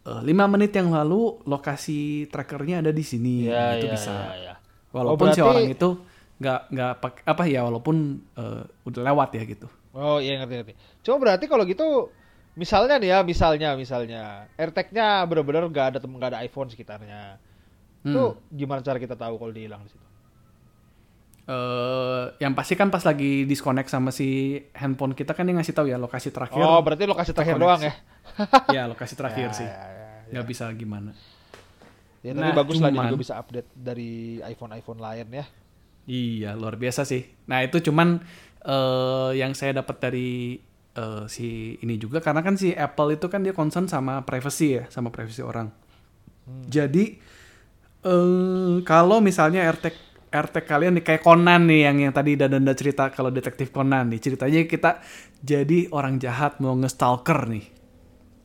"Eh, lima menit yang lalu lokasi trackernya ada di sini. Ya, itu ya, bisa. ya, ya. Walaupun si berarti- orang itu nggak nggak pakai apa ya walaupun eh, udah lewat ya gitu. Oh iya ngerti ngerti. Cuma berarti kalau gitu misalnya nih ya misalnya misalnya AirTag-nya benar-benar nggak ada nggak ada iPhone sekitarnya. Hmm. Itu gimana cara kita tahu kalau dia hilang di situ? eh yang pasti kan pas lagi disconnect sama si handphone kita kan dia ngasih tahu ya lokasi terakhir. Oh berarti lokasi terakhir doang ya? ya lokasi terakhir sih. Ya, ya, ya. Nggak bisa gimana. Ya, tapi Nah, bagus lah dia cuman- juga bisa update dari iPhone-iPhone lain ya. Iya luar biasa sih. Nah itu cuman eh yang saya dapat dari eh, si ini juga karena kan si Apple itu kan dia concern sama privacy ya, sama privacy orang. Jadi eh kalau misalnya AirTag AirTag kalian nih kayak Conan nih yang yang tadi Danda cerita kalau detektif Conan nih ceritanya kita jadi orang jahat mau nge-stalker nih.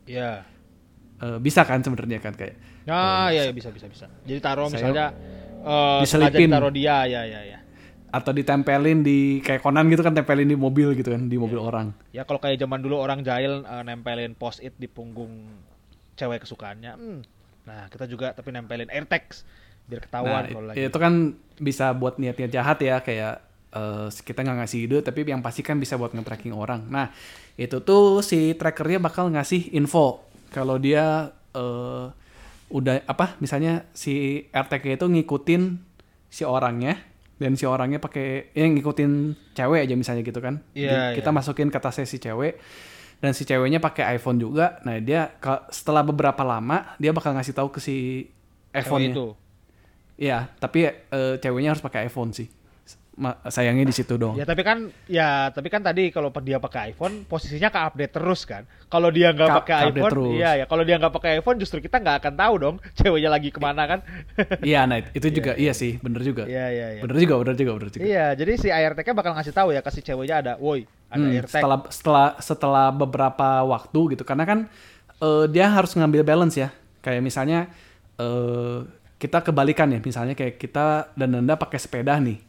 Iya. Eh, bisa kan sebenarnya kan kayak Nah, ya, ya bisa bisa bisa. Jadi taruh misalnya sengaja Diselipin. ditaruh dia ya ya ya. Atau ditempelin di kayak Conan gitu kan tempelin di mobil gitu kan di mobil orang. Ya kalau kayak zaman dulu orang jahil eh, nempelin post it di punggung cewek kesukaannya. Hmm. Nah, kita juga tapi nempelin AirTags biar ketahuan Nah, kalau lagi. itu kan bisa buat niat-niat jahat ya kayak eh, kita nggak ngasih ide tapi yang pasti kan bisa buat nge-tracking orang. Nah, itu tuh si trackernya bakal ngasih info kalau dia eh, udah apa misalnya si AirTag itu ngikutin si orangnya dan si orangnya pakai ya ngikutin cewek aja misalnya gitu kan. Iya, Di- kita iya. masukin ke tasnya si cewek dan si ceweknya pakai iPhone juga. Nah, dia setelah beberapa lama dia bakal ngasih tahu ke si iPhone-nya. itu. Iya, tapi eh, ceweknya harus pakai iPhone sih. Sayangnya di situ dong. Ya tapi kan ya tapi kan tadi kalau dia pakai iPhone posisinya ke update terus kan. Kalau dia nggak pakai iPhone, terus. iya ya kalau dia nggak pakai iPhone justru kita nggak akan tahu dong ceweknya lagi ke mana kan. Iya, nah itu juga iya sih, bener juga. Iya iya iya. Bener juga, bener juga, bener juga. Iya, jadi si AirTag-nya bakal ngasih tahu ya kasih ceweknya ada, woi, ada Hmm, AirTag. setelah setelah setelah beberapa waktu gitu, karena kan eh, dia harus ngambil balance ya. Kayak misalnya eh, kita kebalikan ya, misalnya kayak kita dan Nanda pakai sepeda nih,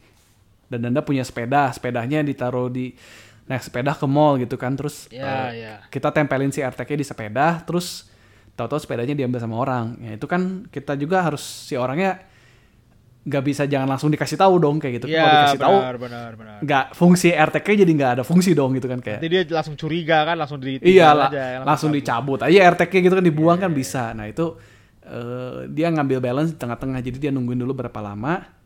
dan Nanda punya sepeda, sepedanya ditaruh di naik sepeda ke mall gitu kan, terus Iya, eh, iya. kita tempelin si AirTag-nya di sepeda, terus tahu-tahu sepedanya diambil sama orang. Ya itu kan kita juga harus si orangnya nggak bisa jangan langsung dikasih tahu dong kayak gitu. Iya, Kalau dikasih tahu benar, benar, benar. nggak fungsi AirTag-nya jadi nggak ada fungsi dong gitu kan kayak. Nanti dia langsung curiga kan, langsung di Iya lah, aja, langsung dicabut aja AirTag-nya gitu kan dibuang kan bisa. Nah itu eh, dia ngambil balance di tengah-tengah jadi dia nungguin dulu berapa lama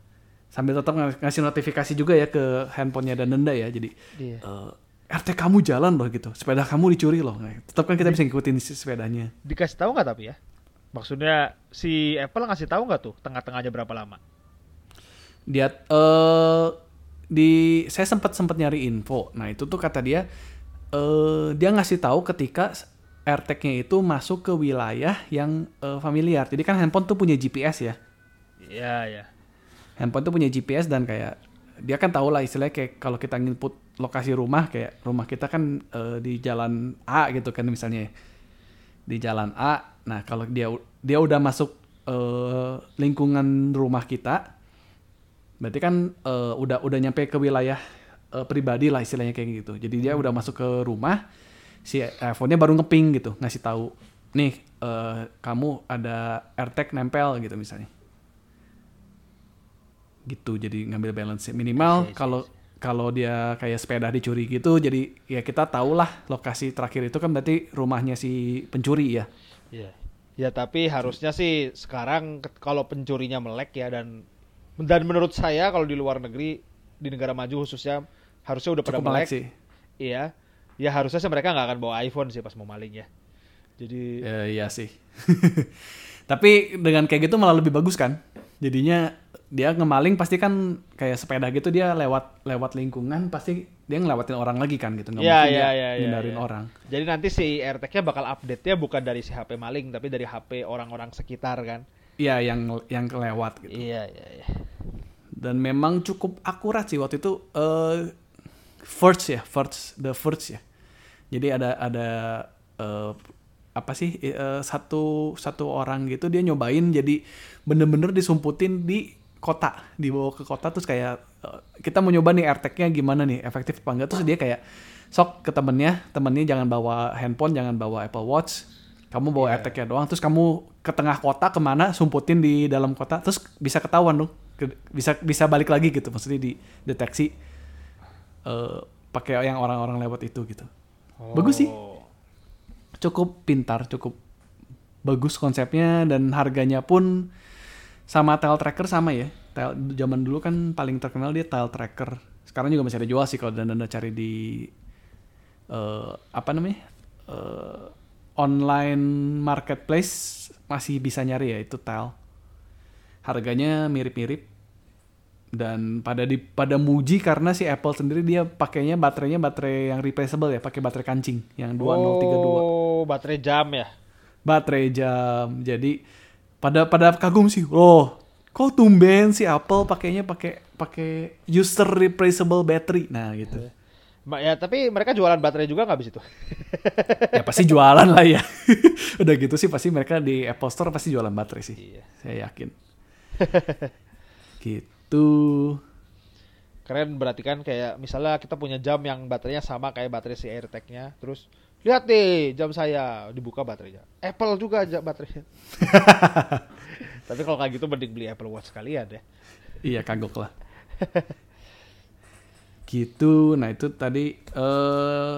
sambil tetap ng- ngasih notifikasi juga ya ke handphonenya dan denda ya jadi Iya. eh, RT kamu jalan loh gitu sepeda kamu dicuri loh nah, tetap kan kita bisa ngikutin si sepedanya Dikasih tahu nggak tapi ya? Maksudnya si Apple ngasih tahu nggak tuh tengah-tengahnya berapa lama? dia eh di saya sempat sempat nyari info nah itu tuh kata dia eh dia ngasih tahu ketika AirTag-nya itu masuk ke wilayah yang eh, familiar jadi kan handphone tuh punya GPS ya Iya, iya. Handphone tuh punya GPS dan kayak dia kan tahu lah istilahnya kayak kalau kita input lokasi rumah kayak rumah kita kan eh, di jalan A gitu kan misalnya ya. di jalan A nah kalau dia dia udah masuk eh, lingkungan rumah kita berarti kan eh, udah udah nyampe ke wilayah eh, pribadi lah istilahnya kayak gitu jadi dia udah masuk ke rumah si iPhone-nya baru ngeping gitu ngasih tahu nih eh, kamu ada AirTag nempel gitu misalnya gitu jadi ngambil balance minimal I see, I see, kalau kalau dia kayak sepeda dicuri gitu jadi ya kita tahu lah lokasi terakhir itu kan berarti rumahnya si pencuri ya Iya. Ya tapi harusnya sih sekarang kalau pencurinya melek ya dan dan menurut saya kalau di luar negeri di negara maju khususnya harusnya udah pada melek melek. sih Iya. Ya harusnya sih mereka nggak akan bawa iPhone sih pas mau maling ya. Jadi Ya, iya sih. Tapi dengan kayak gitu malah lebih bagus kan. Jadinya dia ngemaling pasti kan kayak sepeda gitu dia lewat lewat lingkungan pasti dia ngelewatin orang lagi kan gitu. Nggak Iya, mungkin iya, dia iya, iya, ngindarin iya. orang. jadi nanti si AirTag-nya bakal update-nya bukan dari si HP maling tapi dari HP orang-orang sekitar kan. Iya yang yang kelewat gitu. Iya, iya, iya. Dan memang cukup akurat sih waktu itu eh first ya, first the first ya. Jadi ada ada eh, apa sih eh, satu satu orang gitu dia nyobain jadi bener-bener disumputin di kota dibawa ke kota terus kayak eh, kita mau nyoba nih AirTag-nya gimana nih efektif apa enggak? Terus dia kayak sok ke temennya temennya jangan bawa handphone jangan bawa Apple Watch kamu bawa AirTag-nya doang. Terus kamu ke tengah kota ke mana? Sumputin di dalam kota terus bisa ketahuan dong bisa bisa balik lagi gitu maksudnya dideteksi eh pakai yang orang-orang lewat itu gitu. Bagus sih. Oh. cukup pintar, cukup bagus konsepnya dan harganya pun sama tile tracker sama ya. Tile zaman dulu kan paling terkenal dia tile tracker. Sekarang juga masih ada jual sih kalau anda cari di eh, apa namanya Eh, online marketplace masih bisa nyari ya itu tile. Harganya mirip-mirip dan pada di pada muji karena si Apple sendiri dia pakainya baterainya baterai yang replaceable ya, pakai baterai kancing yang 2032 Oh, baterai jam ya. baterai jam. Jadi pada pada kagum sih. Loh, kok tumben si Apple pakainya pakai pakai user replaceable battery. Nah, gitu. Ma- Ya, tapi mereka jualan baterai juga nggak habis itu? ya pasti jualan lah ya. Udah gitu sih pasti mereka di Apple Store pasti jualan baterai sih. Iya. Saya yakin. gitu. Keren berarti kan kayak misalnya kita punya jam yang baterainya sama kayak baterai si AirTag-nya, terus lihat nih jam saya dibuka baterainya. Apple juga aja baterainya. Tapi kalau kayak gitu mending beli Apple Watch sekalian ya. Iya kagok lah. gitu. Nah itu tadi eh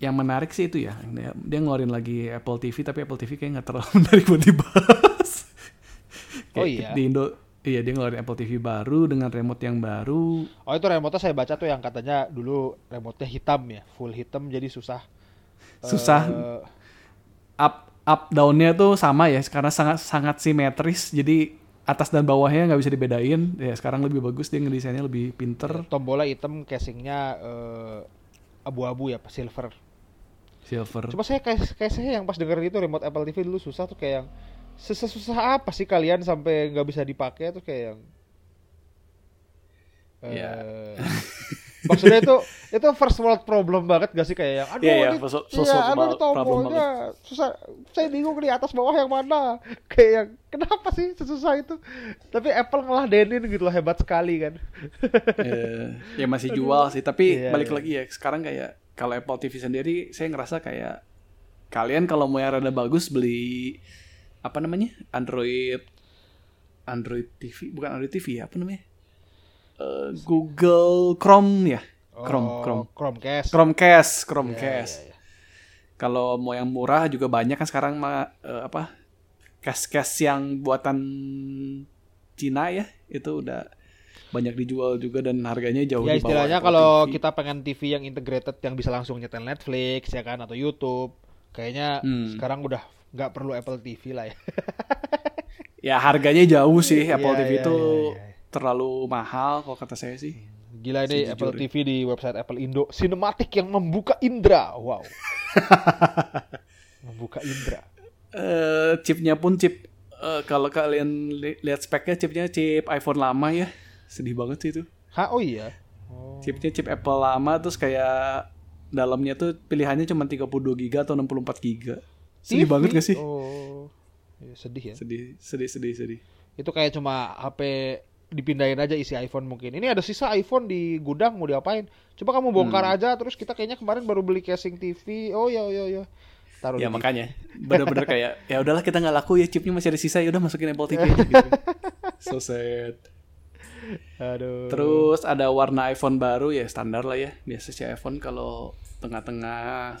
yang menarik sih itu ya. Dia, dia ngeluarin lagi Apple TV tapi Apple TV kayak nggak terlalu menarik buat dibahas. Oh iya? Di Indo, iya dia ngeluarin Apple TV baru dengan remote yang baru. Oh itu remote saya baca tuh yang katanya dulu remote-nya hitam ya, full hitam jadi susah. Susah. Eh, Up up downnya tuh sama ya karena sangat sangat simetris. Jadi atas dan bawahnya nggak bisa dibedain. Ya sekarang lebih bagus dia ngedesainnya lebih pinter. tombolnya hitam, casingnya eh, abu-abu ya, silver. Silver. Cuma saya kayak kayak saya yang pas denger itu remote Apple TV dulu susah tuh kayak yang susah-susah apa sih kalian sampai nggak bisa dipakai tuh kayak yang eh, Iya. maksudnya itu itu first world problem banget gak sih kayak yang aduh Iya, iya, ini, first- iya, first world aduh ini tombolnya susah. Saya bingung di atas bawah yang mana. Kayak yang kenapa sih sesusah itu? Tapi Apple ngeladenin gitu loh hebat sekali kan. Eh, ya masih jual sih. Tapi Iya, balik iya. lagi ya sekarang kayak kalau Apple TV sendiri saya ngerasa kayak kalian kalau mau yang rada bagus beli apa namanya? Android Android TV bukan Android TV ya apa namanya Eh, Google Chrome ya Chrome Oh, Chrome Chromecast Chromecast Chromecast iya, iya. kalau mau yang murah juga banyak kan sekarang mah eh, apa case-case yang buatan Cina ya itu udah banyak dijual juga dan harganya jauh Ya istilahnya kalau TV. kita pengen TV yang integrated yang bisa langsung nyetel Netflix ya kan atau YouTube, kayaknya Hmm. sekarang udah nggak perlu Apple TV lah ya. ya harganya jauh sih Apple Iya, TV itu iya, iya. Terlalu mahal kalau kata saya sih Gila ini Sejujurnya. Apple TV di website Apple Indo, sinematik yang membuka indera. Wow. membuka indera. eh chipnya pun chip eh, kalau kalian li- lihat speknya chipnya chip iPhone lama ya sedih banget sih itu Hah, oh iya. Oh. chipnya chip Apple lama terus kayak dalamnya tuh pilihannya cuma 32 GB atau 64 GB sedih TV? banget gak sih Oh. Ya, sedih ya. sedih sedih sedih sedih Itu kayak cuma HP dipindahin aja isi iPhone mungkin. Ini ada sisa iPhone di gudang mau diapain? Coba kamu bongkar Hmm. aja terus kita kayaknya kemarin baru beli casing TV. Oh ya ya ya. Taruh ya di makanya bener-bener kayak ya udahlah kita nggak laku ya chipnya masih ada sisa ya udah masukin Apple TV aja gitu so sad Aduh. Terus ada warna iPhone baru ya standar lah ya. Biasa sih iPhone kalau tengah-tengah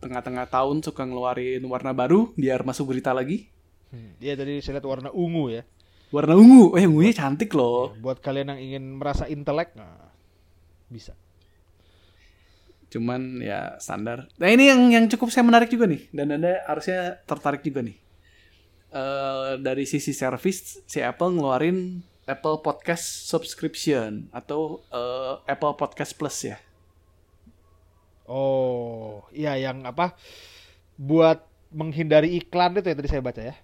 tengah-tengah tahun suka ngeluarin warna baru biar masuk berita lagi. Hmm, Iya tadi saya lihat warna ungu ya. Warna ungu, eh ungunya cantik loh. Buat kalian yang ingin merasa intelek, nah, bisa. Cuman ya standar. Nah ini yang yang cukup saya menarik juga nih dan anda harusnya tertarik juga nih. Eh dari sisi service si Apple ngeluarin Apple Podcast Subscription atau eh, Apple Podcast Plus ya. Oh, iya yang apa? Buat menghindari iklan itu ya tadi saya baca ya.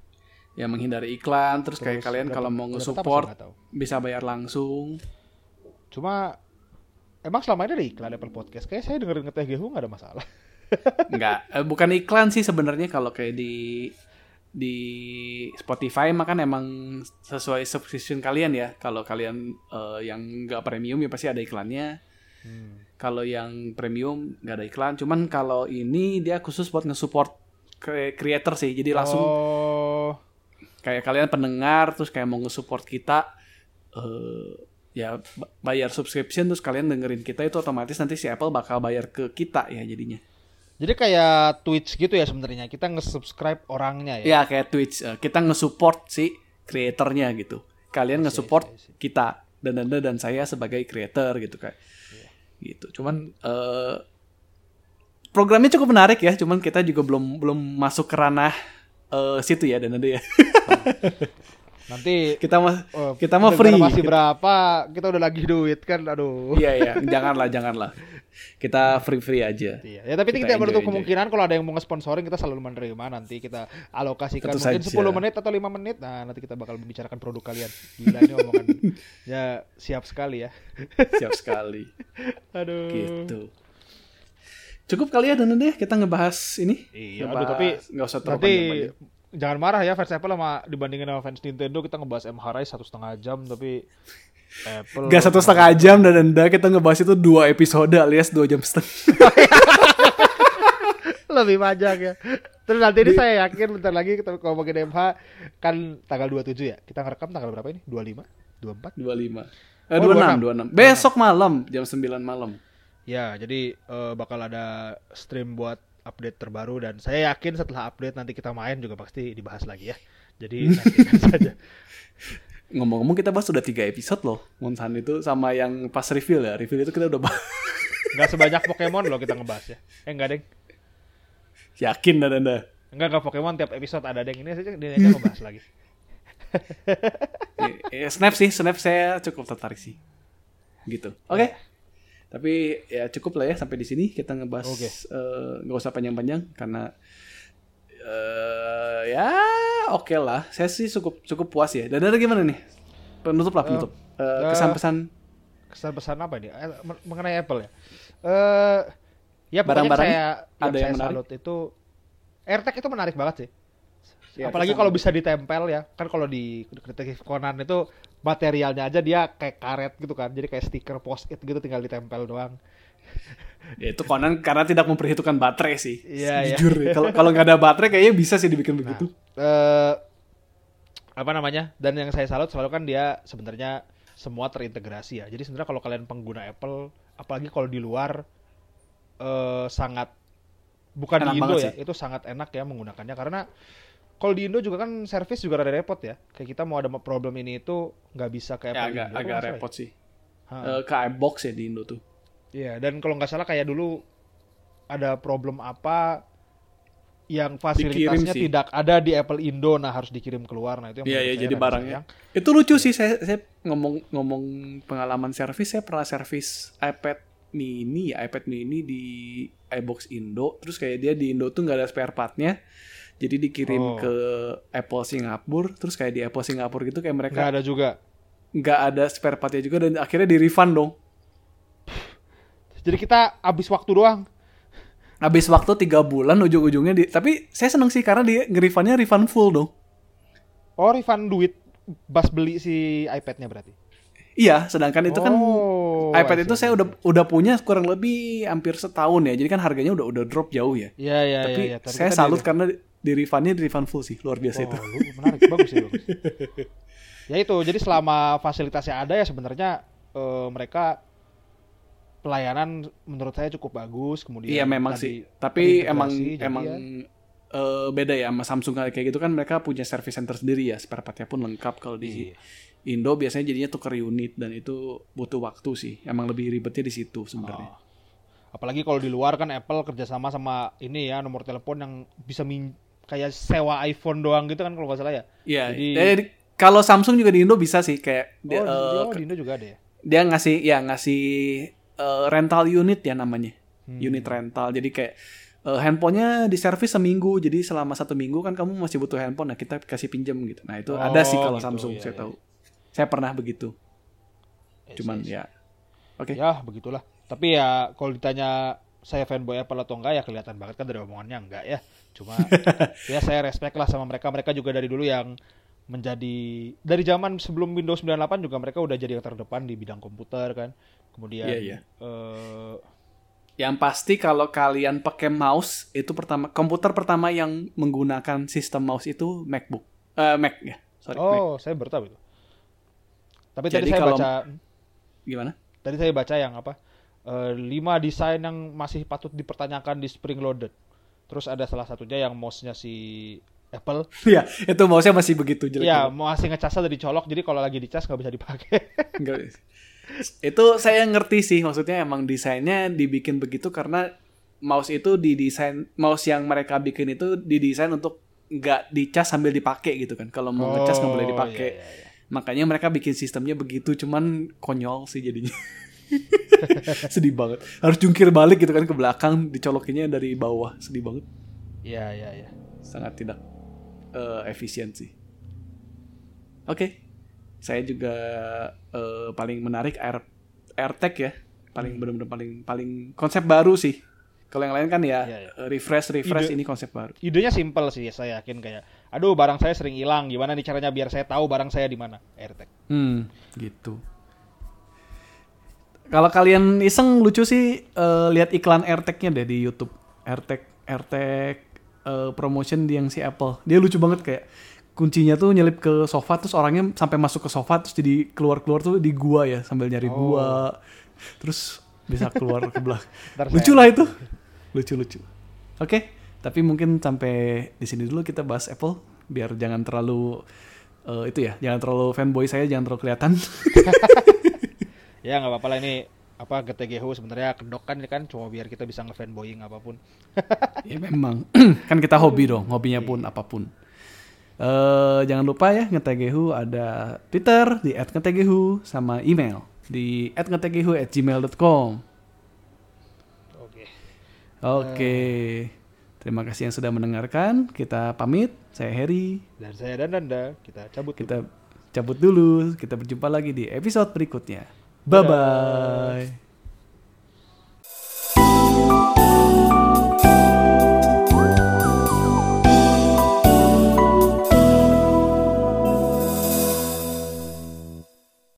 Ya menghindari iklan terus, kayak Terus kalian berapa- kalau mau nge-support nggak bisa bayar langsung. Cuma emang selama ini ada iklan Apple Podcast. Kayak saya dengerin ngeteh Gehu nggak ada masalah. Enggak, eh, bukan iklan sih sebenarnya kalau kayak di di Spotify mah kan emang sesuai subscription kalian ya. Kalau kalian eh, yang nggak premium ya pasti ada iklannya. Kalau yang premium nggak ada iklan. Cuman kalau ini dia khusus buat nge-support cre- creator sih. Jadi langsung Oh, kayak kalian pendengar terus kayak mau nge-support kita eh ya ba- bayar subscription terus kalian dengerin kita itu otomatis nanti si Apple bakal bayar ke kita ya jadinya. jadi kayak Twitch gitu ya sebenarnya. Kita nge-subscribe orangnya ya. Ya kayak Twitch eh, kita nge-support si creatornya gitu. Kalian nge-support kita dan Anda dan saya sebagai creator gitu kayak. Gitu. Cuman eh programnya cukup menarik ya, cuman kita juga belum belum masuk ke ranah eh, situ ya dan Anda ya. Nanti kita mah oh, kita mah free. masih berapa? Kita udah lagi duit kan. Aduh. Iya iya, janganlah janganlah. Kita free-free aja. Iya. Ya tapi Kita tidak menutup kemungkinan kalau ada yang mau nge-sponsoring kita selalu menerima nanti kita alokasikan Tentu mungkin saja. 10 menit atau 5 menit. Nah, nanti kita bakal membicarakan produk kalian. Gila ini omongan. ya siap sekali ya. Siap sekali. Aduh. gitu. Cukup kali ya dan deh kita ngebahas ini. Iya, Ngebahas- aduh, tapi nggak usah terlalu Nanti jangan marah ya fans Apple sama dibandingin sama fans Nintendo kita ngebahas MH Rise satu setengah jam tapi Apple Gak satu setengah jam dan anda kita ngebahas itu dua episode alias dua jam setengah. lebih panjang ya. Terus nanti ini saya yakin bentar lagi kita ngomongin MH kan tanggal 27 ya. Kita ngerekam tanggal berapa ini? 25? 24? Dua lima. Eh, Oh, dua enam, 26. dua enam. Besok malam jam 9 malam. Ya, jadi eh, bakal ada stream buat update terbaru dan saya yakin setelah update nanti kita main juga pasti dibahas lagi ya. Jadi nantikan saja. Ngomong-ngomong kita bahas udah tiga episode loh. Monsan itu sama yang pas reveal ya. Reveal itu kita udah bahas. Nggak sebanyak Pokemon loh kita ngebahas ya. Eh enggak, Deng. Yakin dan anda. Enggak enggak Pokemon tiap episode ada Deng ini saja ini aja ngebahas lagi. Eh, eh, Snap sih, Snap saya cukup tertarik sih. Gitu. Oke. Tapi ya cukup lah ya sampai di sini kita ngebahas eh, nggak usah panjang-panjang karena eh ya oke lah. Saya sih cukup cukup puas ya. Dan ada gimana nih? Penutup lah penutup. Eh, eh, kesan-pesan Kesan pesan apa ini? Men- mengenai Apple ya. Eh ya pokoknya Barang-barangnya saya ada yang saya menarik? salut itu AirTag itu menarik banget sih. Ya, Apalagi kalau bisa ditempel ya. Kan kalau di Detektif Conan itu materialnya aja dia kayak karet gitu kan. Jadi kayak stiker post-it gitu tinggal ditempel doang. ya itu konon karena tidak memperhitungkan baterai sih. Iya, iya. Jujur ya. Kalau kalau nggak ada baterai kayaknya bisa sih dibikin begitu. eh apa namanya? Dan yang saya salut selalu kan dia sebenarnya semua terintegrasi ya. Jadi sebenarnya kalau kalian pengguna Apple, apalagi kalau di luar eh sangat bukan Enak di Indo ya, sih. itu sangat enak ya menggunakannya karena kalau di Indo juga kan servis juga rada repot ya. Kayak kita mau ada problem ini itu nggak bisa ke Ya agak Indo. agak nggak salah repot sih. Ha. Eh, ke iBox ya di Indo tuh. Iya, dan kalau nggak salah kayak dulu ada problem apa yang fasilitasnya tidak ada di Apple Indo, nah harus dikirim keluar. Nah itu yang Iya menurut iya saya jadi barangnya. sayang. Itu lucu sih saya saya ngomong ngomong pengalaman servis saya pernah servis iPad mini ya, iPad mini di iBox Indo terus kayak dia di Indo tuh nggak ada spare partnya jadi dikirim Oh. ke Apple Singapura terus kayak di Apple Singapura gitu kayak Nggak mereka ada juga. nggak ada spare partnya juga dan akhirnya di refund dong Jadi kita habis waktu doang. habis waktu tiga bulan ujung-ujungnya di tapi saya seneng sih karena dia nge-refundnya refund full dong Oh, refund duit pas beli si iPad-nya berarti. iya sedangkan itu kan Oh, iPad itu saya udah udah punya kurang lebih hampir setahun ya. Jadi kan harganya udah udah drop jauh ya. Iya, iya, Tapi iya. iya. saya kan salut dia- karena di refundnya di refund full sih. Luar biasa Oh, itu. menarik, bagus ya, bagus. ya itu jadi selama fasilitasnya ada ya sebenarnya eh, mereka pelayanan menurut saya cukup bagus kemudian Iya memang sih. Tapi emang emang ya. eh, beda ya sama Samsung kayak gitu kan mereka punya service center sendiri ya, spare partnya pun lengkap kalau di Iya. Indo biasanya jadinya tuker unit dan itu butuh waktu sih. Emang lebih ribetnya di situ sebenarnya. Oh. Apalagi kalau di luar kan Apple kerjasama sama ini ya nomor telepon yang bisa min kayak sewa iPhone doang gitu kan kalau nggak salah ya. Iya. Jadi- eh, kalau Samsung juga di Indo bisa sih kayak Oh, dia, di, eh, oh, di Indo juga ada ya. dia ngasih ya ngasih eh, rental unit ya namanya. Hmm. Unit rental. Jadi kayak eh, handphonenya di servis seminggu. Jadi selama satu minggu kan kamu masih butuh handphone. Nah kita kasih pinjam gitu. Nah itu ada sih Oh, kalau gitu, Samsung iya, saya iya. tahu. Saya pernah begitu. Yes, Cuman yes. ya. Oke. Ya begitulah. Tapi ya kalau ditanya saya fanboy Apple atau enggak ya kelihatan banget kan dari omongannya enggak ya. Cuma ya saya respect lah sama mereka. Mereka juga dari dulu yang menjadi dari zaman sebelum Windows 98 juga mereka udah jadi yang terdepan di bidang komputer kan. Kemudian Iya, iya. eh, Yang pasti kalau kalian pakai mouse itu pertama komputer pertama yang menggunakan sistem mouse itu MacBook. Eh Mac ya. Sorry, Mac. oh saya baru tahu itu. Tapi tadi Jadi saya kalau- baca Gimana? tadi saya baca yang apa? eh, lima desain yang masih patut dipertanyakan di Spring Loaded. Terus ada salah satunya yang mouse-nya si Apple. Iya, itu mouse-nya masih begitu jelek. Iya, masih ngecasnya dari colok, jadi kalau lagi dicas nggak bisa dipakai. Enggak. Itu saya ngerti sih, maksudnya emang desainnya dibikin begitu karena mouse itu didesain mouse yang mereka bikin itu didesain untuk nggak dicas sambil dipakai gitu kan. Kalau mau ngecas nggak boleh Oh, dipakai. iya, iya, iya. Makanya mereka bikin sistemnya begitu, cuman konyol sih jadinya. Sedih banget. Harus jungkir balik gitu kan ke belakang, dicolokinnya dari bawah. Sedih banget. Iya, iya, iya. Sangat tidak eh, efisien sih. Oke. Saya juga eh, paling menarik Air AirTag ya. Paling benar-benar paling paling konsep baru sih. Kalau yang lain kan ya iya. eh, refresh refresh Ide- ini konsep baru. Idenya simple sih, saya yakin kayak, aduh barang saya sering hilang, gimana nih caranya biar saya tahu barang saya di mana? AirTag. Hmm, gitu. Kalau kalian iseng lucu sih eh, lihat iklan AirTag-nya deh di YouTube. AirTag AirTag eh, promotion yang si Apple. Dia lucu banget kayak kuncinya tuh nyelip ke sofa terus orangnya sampai masuk ke sofa terus jadi keluar-keluar tuh di gua ya sambil nyari Oh. gua. Terus bisa keluar ke belakang. Lucu lah itu. Lucu-lucu. Oke, tapi mungkin sampai di sini dulu kita bahas Apple biar jangan terlalu eh, itu ya, jangan terlalu fanboy saya jangan terlalu kelihatan. Ya nggak apa-apa lah ini apa GTGHU sebenarnya kedok kan ini kan cuma biar kita bisa ngefanboying apa pun. ya memang. Kan kita hobi dong hobinya pun apa pun. Eh jangan lupa ya ngetegehu ada Twitter di @ngetegehu sama email di @ngetegehu@gmail.com Oke. oke. Terima kasih yang sudah mendengarkan. Kita pamit. Saya Harry Dan saya dan Danda, kita cabut. dulu. kita cabut dulu. Kita berjumpa lagi di episode berikutnya bye bye